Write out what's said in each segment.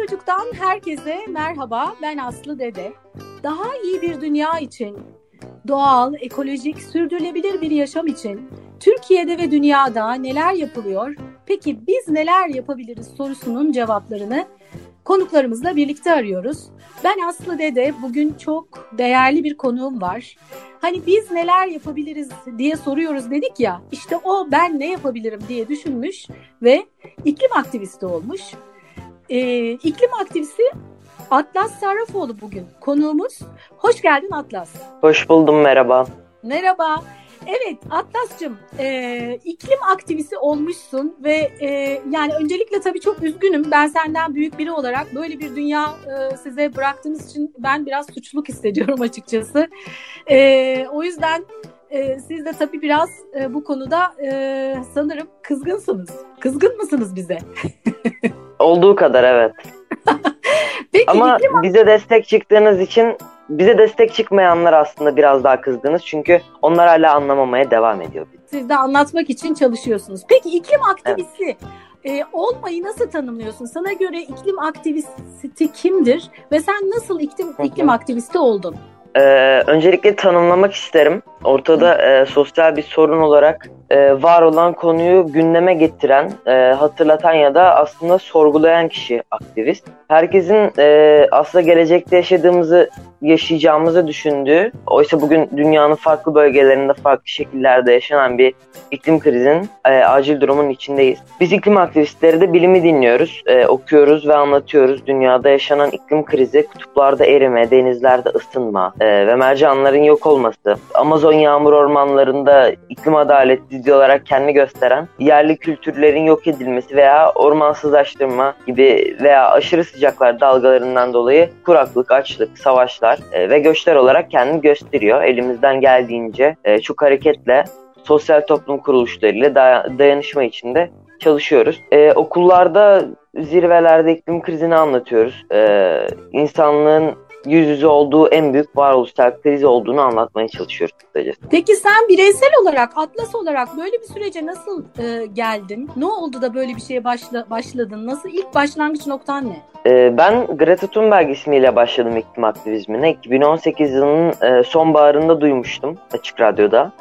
Çocuk'tan herkese merhaba. Ben Aslı Dede. Daha iyi bir dünya için, doğal, ekolojik, sürdürülebilir bir yaşam için Türkiye'de ve dünyada neler yapılıyor? Peki biz neler yapabiliriz sorusunun cevaplarını konuklarımızla birlikte arıyoruz. Ben Aslı Dede. Bugün çok değerli bir konuğum var. Hani biz neler yapabiliriz diye soruyoruz dedik ya. İşte o ben ne yapabilirim diye düşünmüş ve iklim aktivisti olmuş. Ee, iklim aktivisti Atlas Sarrafoğlu bugün konuğumuz. Hoş geldin Atlas. Hoş buldum merhaba. Merhaba. Evet Atlas'cığım e, iklim aktivisti olmuşsun ve e, yani öncelikle tabii çok üzgünüm. Ben senden büyük biri olarak böyle bir dünya e, size bıraktığınız için ben biraz suçluluk hissediyorum açıkçası. E, o yüzden e, siz de tabii biraz e, bu konuda e, sanırım kızgınsınız. Kızgın mısınız bize? Olduğu kadar evet. Peki, Ama bize destek çıktığınız için bize destek çıkmayanlar aslında biraz daha kızdınız. Çünkü onlar hala anlamamaya devam ediyor. Siz de anlatmak için çalışıyorsunuz. Peki iklim aktivisti evet. e, olmayı nasıl tanımlıyorsun? Sana göre iklim aktivisti kimdir? Ve sen nasıl iklim, iklim aktivisti oldun? Ee, öncelikle tanımlamak isterim. Ortada e, sosyal bir sorun olarak e, var olan konuyu gündeme getiren, e, hatırlatan ya da aslında sorgulayan kişi aktivist. Herkesin e, aslında gelecekte yaşadığımızı yaşayacağımızı düşündüğü, oysa bugün dünyanın farklı bölgelerinde farklı şekillerde yaşanan bir iklim krizinin e, acil durumun içindeyiz. Biz iklim aktivistleri de bilimi dinliyoruz, e, okuyoruz ve anlatıyoruz. Dünyada yaşanan iklim krizi, kutuplarda erime, denizlerde ısınma e, ve mercanların yok olması, Amazon yağmur ormanlarında iklim adaletsizliği olarak kendini gösteren yerli kültürlerin yok edilmesi veya ormansızlaştırma gibi veya aşırı sıcaklar dalgalarından dolayı kuraklık, açlık, savaşlar e, ve göçler olarak kendini gösteriyor. Elimizden geldiğince e, çok hareketle sosyal toplum kuruluşlarıyla dayanışma içinde çalışıyoruz. E, okullarda zirvelerde iklim krizini anlatıyoruz. E, insanlığın yüz yüze olduğu en büyük varoluşsal kriz olduğunu anlatmaya çalışıyoruz kısacası. Peki sen bireysel olarak, Atlas olarak böyle bir sürece nasıl e, geldin? Ne oldu da böyle bir şeye başla, başladın? Nasıl ilk başlangıç noktan ne? E, ben Greta Thunberg ismiyle başladım iklim aktivizmine. 2018 yılının e, sonbaharında duymuştum Açık Radyo'da.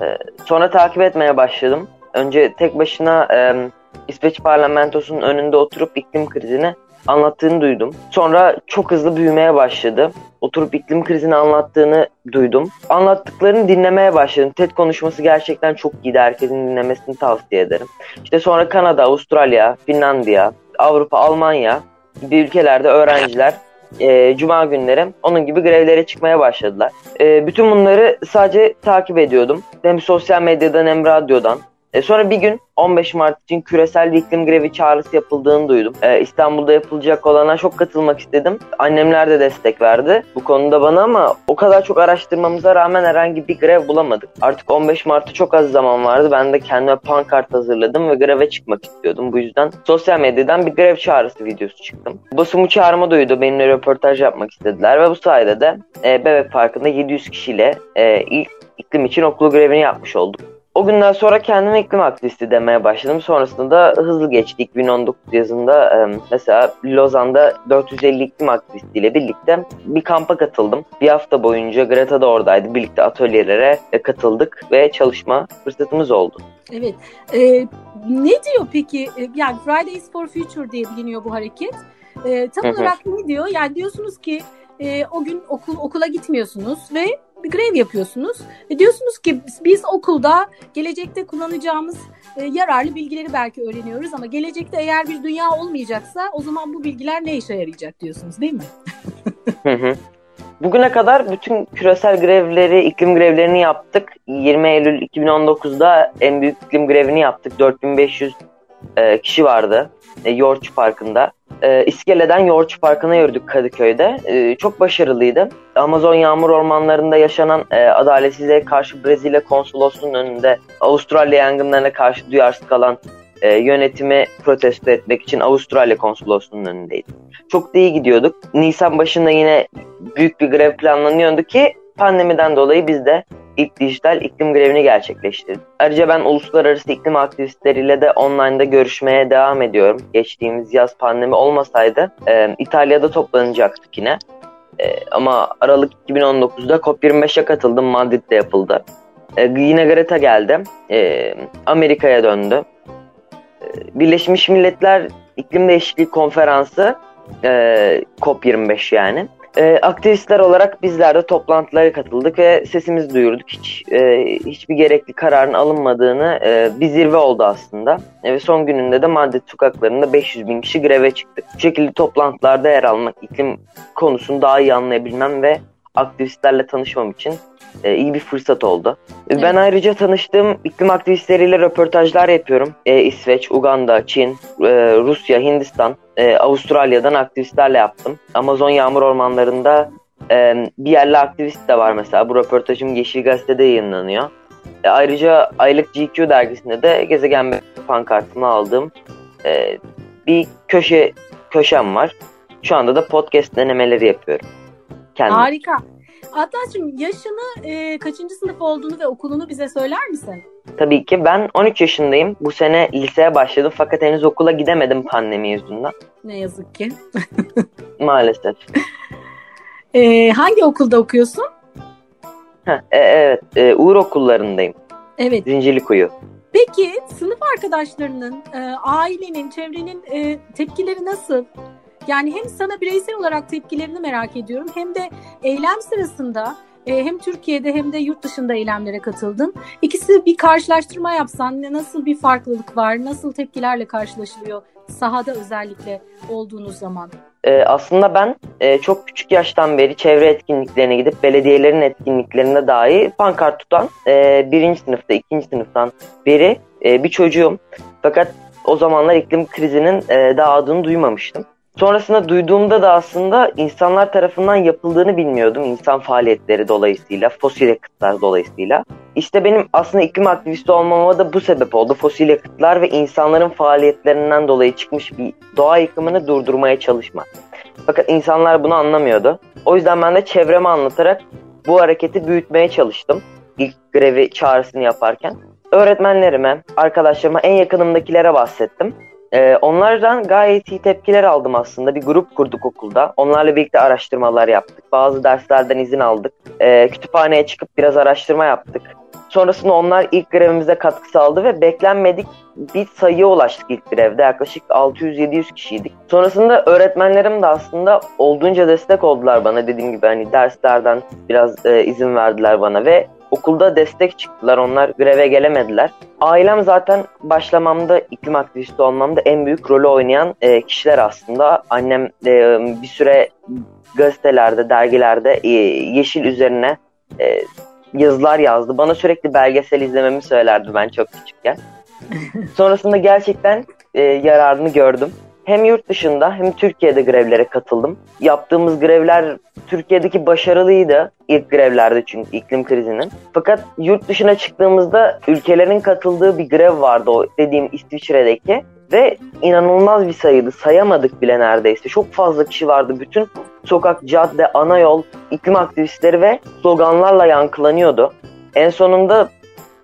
E, sonra takip etmeye başladım. Önce tek başına e, İsveç parlamentosunun önünde oturup iklim krizini anlattığını duydum. Sonra çok hızlı büyümeye başladı. Oturup iklim krizini anlattığını duydum. Anlattıklarını dinlemeye başladım. TED konuşması gerçekten çok iyiydi. Herkesin dinlemesini tavsiye ederim. İşte sonra Kanada, Avustralya, Finlandiya, Avrupa, Almanya gibi ülkelerde öğrenciler e, cuma günleri onun gibi grevlere çıkmaya başladılar. E, bütün bunları sadece takip ediyordum. Hem sosyal medyadan hem radyodan. E, sonra bir gün 15 Mart için küresel bir iklim grevi çağrısı yapıldığını duydum. E, İstanbul'da yapılacak olana çok katılmak istedim. Annemler de destek verdi bu konuda bana ama o kadar çok araştırmamıza rağmen herhangi bir grev bulamadık. Artık 15 Mart'ta çok az zaman vardı. Ben de kendime pankart hazırladım ve greve çıkmak istiyordum. Bu yüzden sosyal medyadan bir grev çağrısı videosu çıktım. Basın bu çağrıma duydu. Benimle röportaj yapmak istediler ve bu sayede de e, Bebek Parkı'nda 700 kişiyle e, ilk iklim için okulu grevini yapmış olduk. O günden sonra kendime iklim aktivisti demeye başladım. Sonrasında da hızlı geçti. 2019 yazında mesela Lozan'da 450 iklim aktivistiyle birlikte bir kampa katıldım. Bir hafta boyunca Greta da oradaydı. Birlikte atölyelere e, katıldık ve çalışma fırsatımız oldu. Evet. Ee, ne diyor peki? Yani Fridays for Future diye biliniyor bu hareket. Ee, tam olarak ne diyor? Yani diyorsunuz ki e, o gün okul okula gitmiyorsunuz ve bir grev yapıyorsunuz. Ve diyorsunuz ki biz okulda gelecekte kullanacağımız e, yararlı bilgileri belki öğreniyoruz ama gelecekte eğer bir dünya olmayacaksa o zaman bu bilgiler ne işe yarayacak diyorsunuz değil mi? hı hı. Bugüne kadar bütün küresel grevleri, iklim grevlerini yaptık. 20 Eylül 2019'da en büyük iklim grevini yaptık. 4500 e, kişi vardı e, Yorç Parkı'nda. E, İskele'den Yoğurtçu Parkı'na yürüdük Kadıköy'de. E, çok başarılıydı. Amazon yağmur ormanlarında yaşanan e, adaletsizliğe karşı Brezilya konsolosluğunun önünde Avustralya yangınlarına karşı duyarsız kalan e, yönetimi protesto etmek için Avustralya konsolosluğunun önündeydi. Çok da iyi gidiyorduk. Nisan başında yine büyük bir grev planlanıyordu ki pandemiden dolayı biz de ilk dijital iklim grevini gerçekleştirdik. Ayrıca ben uluslararası iklim aktivistleriyle de online'da görüşmeye devam ediyorum. Geçtiğimiz yaz pandemi olmasaydı e, İtalya'da toplanacaktık yine. E, ama Aralık 2019'da COP25'e katıldım. Madrid'de yapıldı. E, yine Greta geldi. E, Amerika'ya döndü. E, Birleşmiş Milletler İklim Değişikliği Konferansı e, COP25 yani. E, aktivistler olarak bizler de toplantılara katıldık ve sesimizi duyurduk. Hiç e, hiçbir gerekli kararın alınmadığını e, bir zirve oldu aslında. E, ve son gününde de Madrid sokaklarında 500 bin kişi greve çıktı. Bu şekilde toplantılarda yer almak, iklim konusunu daha iyi anlayabilmem ve aktivistlerle tanışmam için e, iyi bir fırsat oldu. E, evet. Ben ayrıca tanıştığım iklim aktivistleriyle röportajlar yapıyorum. E, İsveç, Uganda, Çin, e, Rusya, Hindistan, e, Avustralya'dan aktivistlerle yaptım. Amazon yağmur ormanlarında e, bir yerli aktivist de var mesela. Bu röportajım Yeşil Gazete'de yayınlanıyor. E, ayrıca aylık GQ dergisinde de Gezegen pankartımı aldığım e, bir köşe köşem var. Şu anda da podcast denemeleri yapıyorum. Kendim. Harika. Atlas'cığım yaşını e, kaçıncı sınıf olduğunu ve okulunu bize söyler misin? Tabii ki. Ben 13 yaşındayım. Bu sene liseye başladım fakat henüz okula gidemedim pandemi yüzünden. Ne yazık ki. Maalesef. E, hangi okulda okuyorsun? Heh, e, evet. E, Uğur okullarındayım. Evet. Zincirlikuyu. Peki sınıf arkadaşlarının, e, ailenin, çevrenin e, tepkileri nasıl? Yani hem sana bireysel olarak tepkilerini merak ediyorum hem de eylem sırasında e, hem Türkiye'de hem de yurt dışında eylemlere katıldın. İkisi bir karşılaştırma yapsan nasıl bir farklılık var, nasıl tepkilerle karşılaşılıyor sahada özellikle olduğunuz zaman? Ee, aslında ben e, çok küçük yaştan beri çevre etkinliklerine gidip belediyelerin etkinliklerinde dahi pankart tutan e, birinci sınıfta, ikinci sınıftan beri e, bir çocuğum. Fakat o zamanlar iklim krizinin e, daha adını duymamıştım. Sonrasında duyduğumda da aslında insanlar tarafından yapıldığını bilmiyordum. İnsan faaliyetleri dolayısıyla, fosil yakıtlar dolayısıyla. İşte benim aslında iklim aktivisti olmama da bu sebep oldu. Fosil yakıtlar ve insanların faaliyetlerinden dolayı çıkmış bir doğa yıkımını durdurmaya çalışmak. Fakat insanlar bunu anlamıyordu. O yüzden ben de çevreme anlatarak bu hareketi büyütmeye çalıştım. İlk grevi çağrısını yaparken. Öğretmenlerime, arkadaşlarıma, en yakınımdakilere bahsettim. Ee, onlardan gayet iyi tepkiler aldım aslında. Bir grup kurduk okulda. Onlarla birlikte araştırmalar yaptık. Bazı derslerden izin aldık. Ee, kütüphaneye çıkıp biraz araştırma yaptık. Sonrasında onlar ilk grevimize katkı sağladı ve beklenmedik bir sayıya ulaştık ilk grevde. Yaklaşık 600-700 kişiydik. Sonrasında öğretmenlerim de aslında olduğunca destek oldular bana. Dediğim gibi hani derslerden biraz e, izin verdiler bana ve Okulda destek çıktılar. Onlar greve gelemediler. Ailem zaten başlamamda, iklim aktivisti olmamda en büyük rolü oynayan e, kişiler aslında. Annem e, bir süre gazetelerde, dergilerde e, yeşil üzerine e, yazılar yazdı. Bana sürekli belgesel izlememi söylerdi ben çok küçükken. Sonrasında gerçekten e, yararını gördüm. Hem yurt dışında hem Türkiye'de grevlere katıldım. Yaptığımız grevler Türkiye'deki başarılıydı ilk grevlerde çünkü iklim krizinin. Fakat yurt dışına çıktığımızda ülkelerin katıldığı bir grev vardı o dediğim İsviçre'deki. Ve inanılmaz bir sayıydı. Sayamadık bile neredeyse. Çok fazla kişi vardı. Bütün sokak, cadde, ana yol, iklim aktivistleri ve sloganlarla yankılanıyordu. En sonunda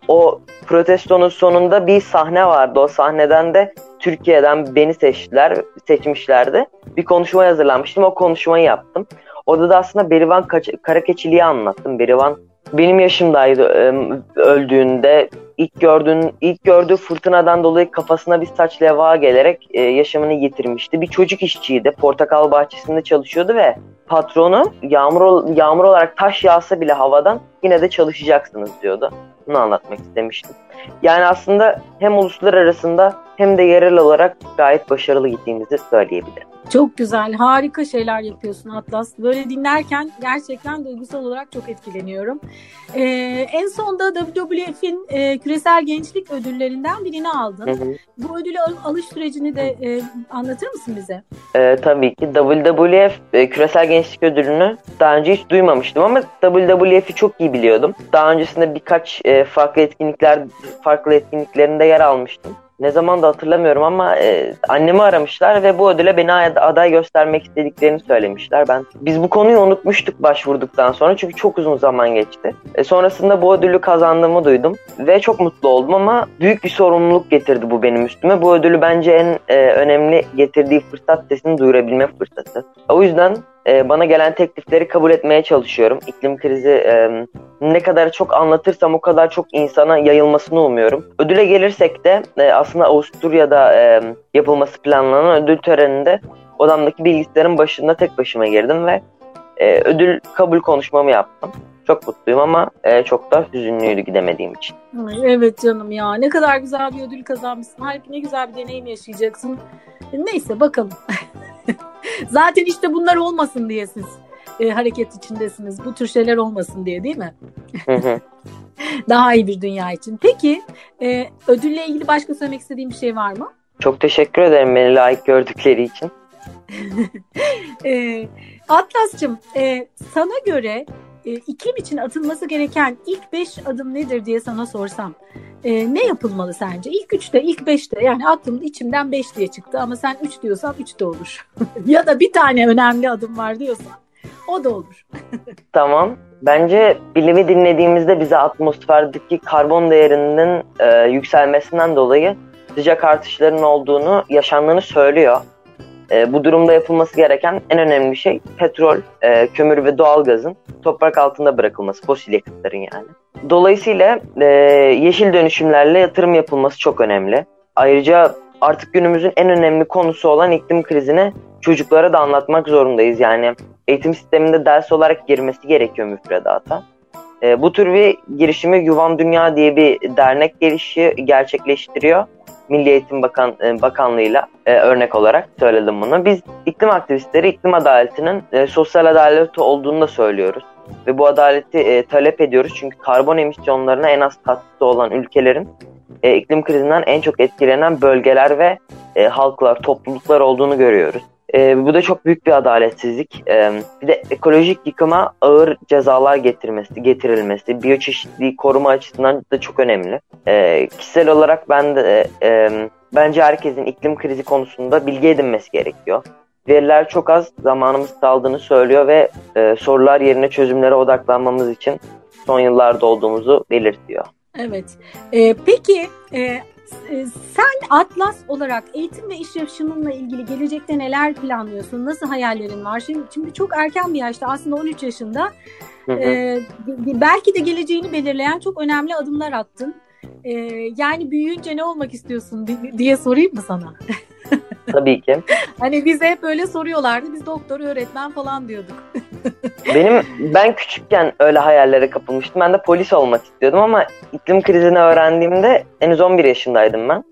o protestonun sonunda bir sahne vardı. O sahneden de Türkiye'den beni seçtiler, seçmişlerdi. Bir konuşma hazırlanmıştım. O konuşmayı yaptım. Orada da aslında Berivan Karakeçiliği anlattım. Berivan benim yaşımdaydı öldüğünde ilk gördüğün ilk gördüğü fırtınadan dolayı kafasına bir saç leva gelerek e, yaşamını yitirmişti. Bir çocuk işçiydi. Portakal bahçesinde çalışıyordu ve patronu yağmur yağmur olarak taş yağsa bile havadan yine de çalışacaksınız diyordu. Bunu anlatmak istemiştim. Yani aslında hem uluslar arasında hem de yerel olarak gayet başarılı gittiğimizi söyleyebilirim. Çok güzel, harika şeyler yapıyorsun Atlas. Böyle dinlerken gerçekten duygusal olarak çok etkileniyorum. Ee, en sonda WWF'in e, küresel gençlik ödüllerinden birini aldın. Hı hı. Bu ödülü al- alış sürecini de e, anlatır mısın bize? Ee, tabii ki WWF e, küresel gençlik ödülünü daha önce hiç duymamıştım ama WWF'i çok iyi biliyordum. Daha öncesinde birkaç e, farklı etkinlikler farklı etkinliklerinde yer almıştım. Ne zaman da hatırlamıyorum ama e, annemi aramışlar ve bu ödüle beni aday göstermek istediklerini söylemişler. Ben biz bu konuyu unutmuştuk başvurduktan sonra çünkü çok uzun zaman geçti. E, sonrasında bu ödülü kazandığımı duydum ve çok mutlu oldum ama büyük bir sorumluluk getirdi bu benim üstüme. Bu ödülü bence en e, önemli getirdiği fırsat sesini duyurabilme fırsatı. O yüzden e, bana gelen teklifleri kabul etmeye çalışıyorum. İklim krizi e, ne kadar çok anlatırsam o kadar çok insana yayılmasını umuyorum. Ödüle gelirsek de e, aslında Avusturya'da e, yapılması planlanan ödül töreninde odamdaki bilgisayarın başında tek başıma girdim ve e, ödül kabul konuşmamı yaptım. Çok mutluyum ama e, çok da hüzünlüydü gidemediğim için. Evet canım ya ne kadar güzel bir ödül kazanmışsın. Halbuki ne güzel bir deneyim yaşayacaksın. Neyse bakalım. Zaten işte bunlar olmasın diye siz e, hareket içindesiniz. Bu tür şeyler olmasın diye değil mi? Daha iyi bir dünya için. Peki e, ödülle ilgili başka söylemek istediğim bir şey var mı? Çok teşekkür ederim beni layık gördükleri için. e, Atlas'cığım e, sana göre e, iklim için atılması gereken ilk beş adım nedir diye sana sorsam e, ne yapılmalı sence? İlk üçte, ilk beşte yani aklımda içimden beş diye çıktı ama sen üç diyorsan üç de olur. ya da bir tane önemli adım var diyorsan o da olur. tamam. Bence bilimi dinlediğimizde bize atmosferdeki karbon değerinin e, yükselmesinden dolayı sıcak artışların olduğunu, yaşandığını söylüyor. E, bu durumda yapılması gereken en önemli şey petrol, e, kömür ve doğalgazın toprak altında bırakılması, fosil yakıtların yani. Dolayısıyla e, yeşil dönüşümlerle yatırım yapılması çok önemli. Ayrıca artık günümüzün en önemli konusu olan iklim krizini çocuklara da anlatmak zorundayız. Yani eğitim sisteminde ders olarak girmesi gerekiyor müfredata. E, bu tür bir girişimi Yuvan Dünya diye bir dernek gelişi gerçekleştiriyor. Milli Eğitim Bakan e, Bakanlığı'yla e, örnek olarak söyledim bunu. Biz iklim aktivistleri iklim adaletinin e, sosyal adalet olduğunu da söylüyoruz. Ve bu adaleti e, talep ediyoruz çünkü karbon emisyonlarına en az katkısı olan ülkelerin e, iklim krizinden en çok etkilenen bölgeler ve e, halklar, topluluklar olduğunu görüyoruz. E, bu da çok büyük bir adaletsizlik. E, bir de ekolojik yıkıma ağır cezalar getirmesi, getirilmesi, biyoçeşitliği koruma açısından da çok önemli. E, kişisel olarak ben de e, bence herkesin iklim krizi konusunda bilgi edinmesi gerekiyor. Veriler çok az, zamanımız kaldığını söylüyor ve e, sorular yerine çözümlere odaklanmamız için son yıllarda olduğumuzu belirtiyor. Evet. E, peki e, sen Atlas olarak eğitim ve iş yaşamınla ilgili gelecekte neler planlıyorsun? Nasıl hayallerin var? Şimdi, şimdi çok erken bir yaşta aslında 13 yaşında hı hı. E, belki de geleceğini belirleyen çok önemli adımlar attın. E, yani büyüyünce ne olmak istiyorsun diye sorayım mı sana? Tabii ki. hani bize hep öyle soruyorlardı. Biz doktor, öğretmen falan diyorduk. Benim ben küçükken öyle hayallere kapılmıştım. Ben de polis olmak istiyordum ama iklim krizini öğrendiğimde henüz 11 yaşındaydım ben.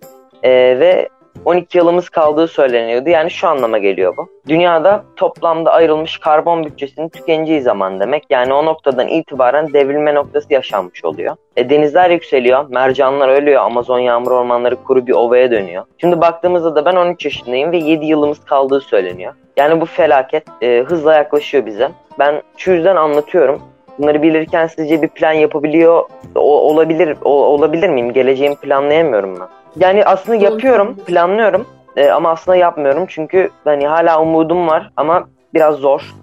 Ee, ve 12 yılımız kaldığı söyleniyordu. Yani şu anlama geliyor bu. Dünyada toplamda ayrılmış karbon bütçesinin tükeneceği zaman demek. Yani o noktadan itibaren devrilme noktası yaşanmış oluyor. E, denizler yükseliyor, mercanlar ölüyor, Amazon yağmur ormanları kuru bir ovaya dönüyor. Şimdi baktığımızda da ben 13 yaşındayım ve 7 yılımız kaldığı söyleniyor. Yani bu felaket e, hızla yaklaşıyor bize. Ben şu yüzden anlatıyorum. Bunları bilirken sizce bir plan yapabiliyor o, olabilir o, olabilir miyim? Geleceğimi planlayamıyorum ben. Yani aslında yapıyorum, planlıyorum e, ama aslında yapmıyorum çünkü hani hala umudum var ama biraz zor.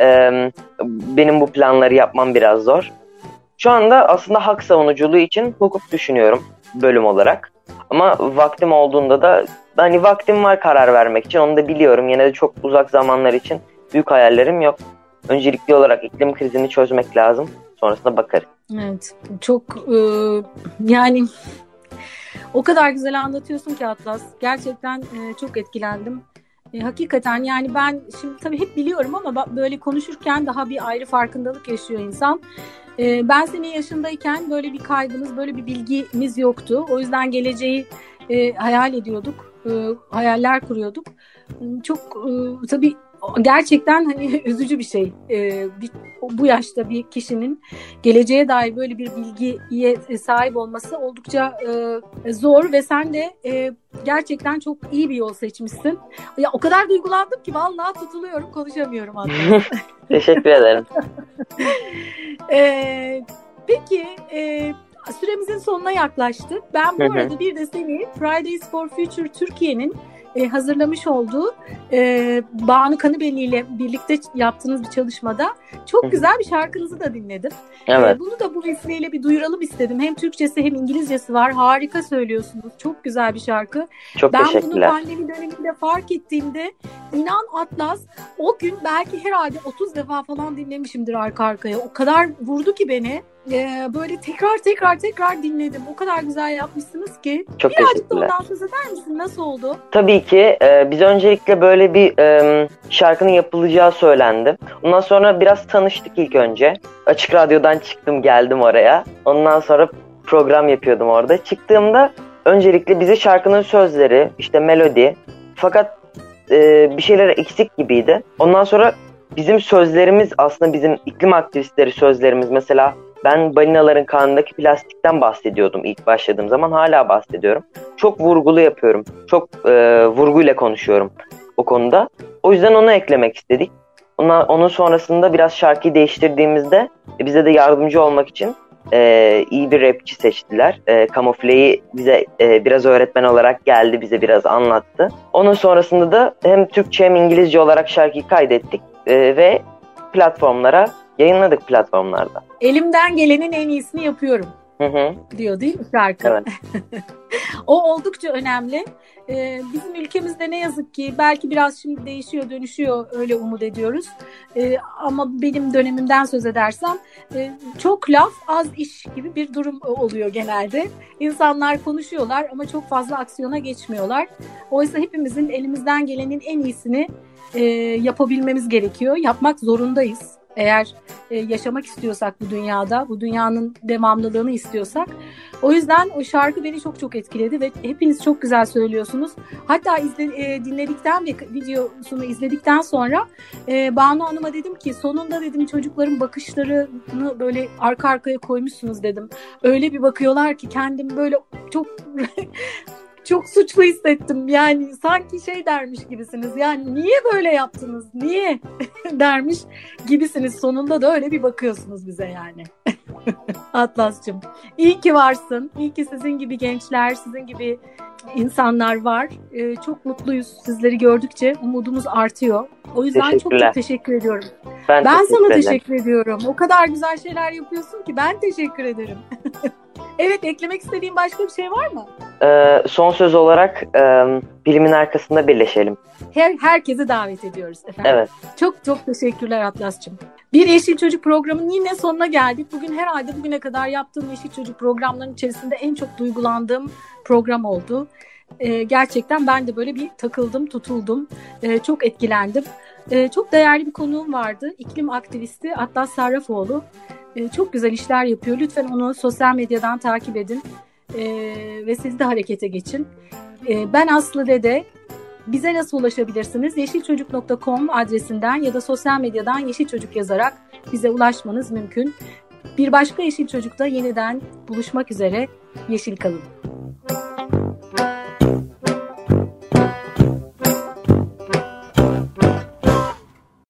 E, benim bu planları yapmam biraz zor. Şu anda aslında hak savunuculuğu için hukuk düşünüyorum bölüm olarak. Ama vaktim olduğunda da hani vaktim var karar vermek için onu da biliyorum. Yine de çok uzak zamanlar için büyük hayallerim yok. Öncelikli olarak iklim krizini çözmek lazım. Sonrasında bakarız. Evet. Çok e, yani o kadar güzel anlatıyorsun ki Atlas. Gerçekten e, çok etkilendim. E, hakikaten yani ben şimdi tabii hep biliyorum ama böyle konuşurken daha bir ayrı farkındalık yaşıyor insan. E, ben senin yaşındayken böyle bir kaygımız, böyle bir bilgimiz yoktu. O yüzden geleceği e, hayal ediyorduk, e, hayaller kuruyorduk. Çok e, tabii gerçekten hani üzücü bir şey. Ee, bir, bu yaşta bir kişinin geleceğe dair böyle bir bilgiye sahip olması oldukça e, zor ve sen de e, gerçekten çok iyi bir yol seçmişsin. Ya o kadar duygulandım ki vallahi tutuluyorum, konuşamıyorum hatta. Teşekkür ederim. ee, peki e, süremizin sonuna yaklaştık. Ben bu arada bir de seni Fridays for Future Türkiye'nin e, hazırlamış olduğu e, Banu Kanıbeli ile birlikte yaptığınız bir çalışmada çok güzel bir şarkınızı da dinledim. Evet. E, bunu da bu vesileyle bir duyuralım istedim. Hem Türkçesi hem İngilizcesi var. Harika söylüyorsunuz. Çok güzel bir şarkı. Çok ben teşekkürler. bunu pandemi döneminde fark ettiğimde inan Atlas o gün belki herhalde 30 defa falan dinlemişimdir arka arkaya. O kadar vurdu ki beni e, böyle tekrar tekrar tekrar dinledim. O kadar güzel yapmışsınız ki. Çok Birazcık da ondan söz eder misin? Nasıl oldu? Tabii ki. E, biz öncelikle böyle bir e, şarkının yapılacağı söylendi. Ondan sonra biraz tanıştık ilk önce. Açık Radyo'dan çıktım geldim oraya. Ondan sonra program yapıyordum orada. Çıktığımda öncelikle bize şarkının sözleri, işte melodi. Fakat e, bir şeyler eksik gibiydi. Ondan sonra bizim sözlerimiz aslında bizim iklim aktivistleri sözlerimiz mesela ben balinaların karnındaki plastikten bahsediyordum ilk başladığım zaman hala bahsediyorum. Çok vurgulu yapıyorum. Çok e, vurguyla konuşuyorum o konuda. O yüzden onu eklemek istedik. Ona, onun sonrasında biraz şarkıyı değiştirdiğimizde e, bize de yardımcı olmak için e, iyi bir rapçi seçtiler. E, Kamufleyi bize e, biraz öğretmen olarak geldi, bize biraz anlattı. Onun sonrasında da hem Türkçe hem İngilizce olarak şarkıyı kaydettik e, ve platformlara Yayınladık platformlarda. Elimden gelenin en iyisini yapıyorum. Hı hı. diyor değil mi şarkı? Evet. o oldukça önemli. Ee, bizim ülkemizde ne yazık ki belki biraz şimdi değişiyor, dönüşüyor öyle umut ediyoruz. Ee, ama benim dönemimden söz edersem e, çok laf az iş gibi bir durum oluyor genelde. İnsanlar konuşuyorlar ama çok fazla aksiyona geçmiyorlar. Oysa hepimizin elimizden gelenin en iyisini e, yapabilmemiz gerekiyor. Yapmak zorundayız. Eğer e, yaşamak istiyorsak bu dünyada, bu dünyanın devamlılığını istiyorsak. O yüzden o şarkı beni çok çok etkiledi ve hepiniz çok güzel söylüyorsunuz. Hatta izle, e, dinledikten ve videosunu izledikten sonra e, Banu Hanım'a dedim ki sonunda dedim çocukların bakışlarını böyle arka arkaya koymuşsunuz dedim. Öyle bir bakıyorlar ki kendim böyle çok çok suçlu hissettim. Yani sanki şey dermiş gibisiniz. Yani niye böyle yaptınız? Niye dermiş gibisiniz. Sonunda da öyle bir bakıyorsunuz bize yani. Atlas'cığım. İyi ki varsın. İyi ki sizin gibi gençler, sizin gibi insanlar var. Ee, çok mutluyuz sizleri gördükçe. Umudumuz artıyor. O yüzden çok çok teşekkür ediyorum. Ben, ben teşekkür sana ederim. teşekkür ediyorum. O kadar güzel şeyler yapıyorsun ki ben teşekkür ederim. evet eklemek istediğin başka bir şey var mı? Ee, son söz olarak e, bilimin arkasında birleşelim. Her herkesi davet ediyoruz efendim. Evet. Çok çok teşekkürler Atlas'cığım. Bir Yeşil Çocuk programının yine sonuna geldik. Bugün herhalde bugüne kadar yaptığım Yeşil Çocuk programlarının içerisinde en çok duygulandığım program oldu. Ee, gerçekten ben de böyle bir takıldım, tutuldum. Ee, çok etkilendim. Ee, çok değerli bir konuğum vardı. İklim aktivisti Atlas Sarrafoğlu. Ee, çok güzel işler yapıyor. Lütfen onu sosyal medyadan takip edin. Ee, ve siz de harekete geçin. Ee, ben Aslı Dede. Bize nasıl ulaşabilirsiniz? yeşilçocuk.com adresinden ya da sosyal medyadan Yeşil Çocuk yazarak bize ulaşmanız mümkün. Bir başka Yeşil Çocuk'ta yeniden buluşmak üzere. Yeşil kalın.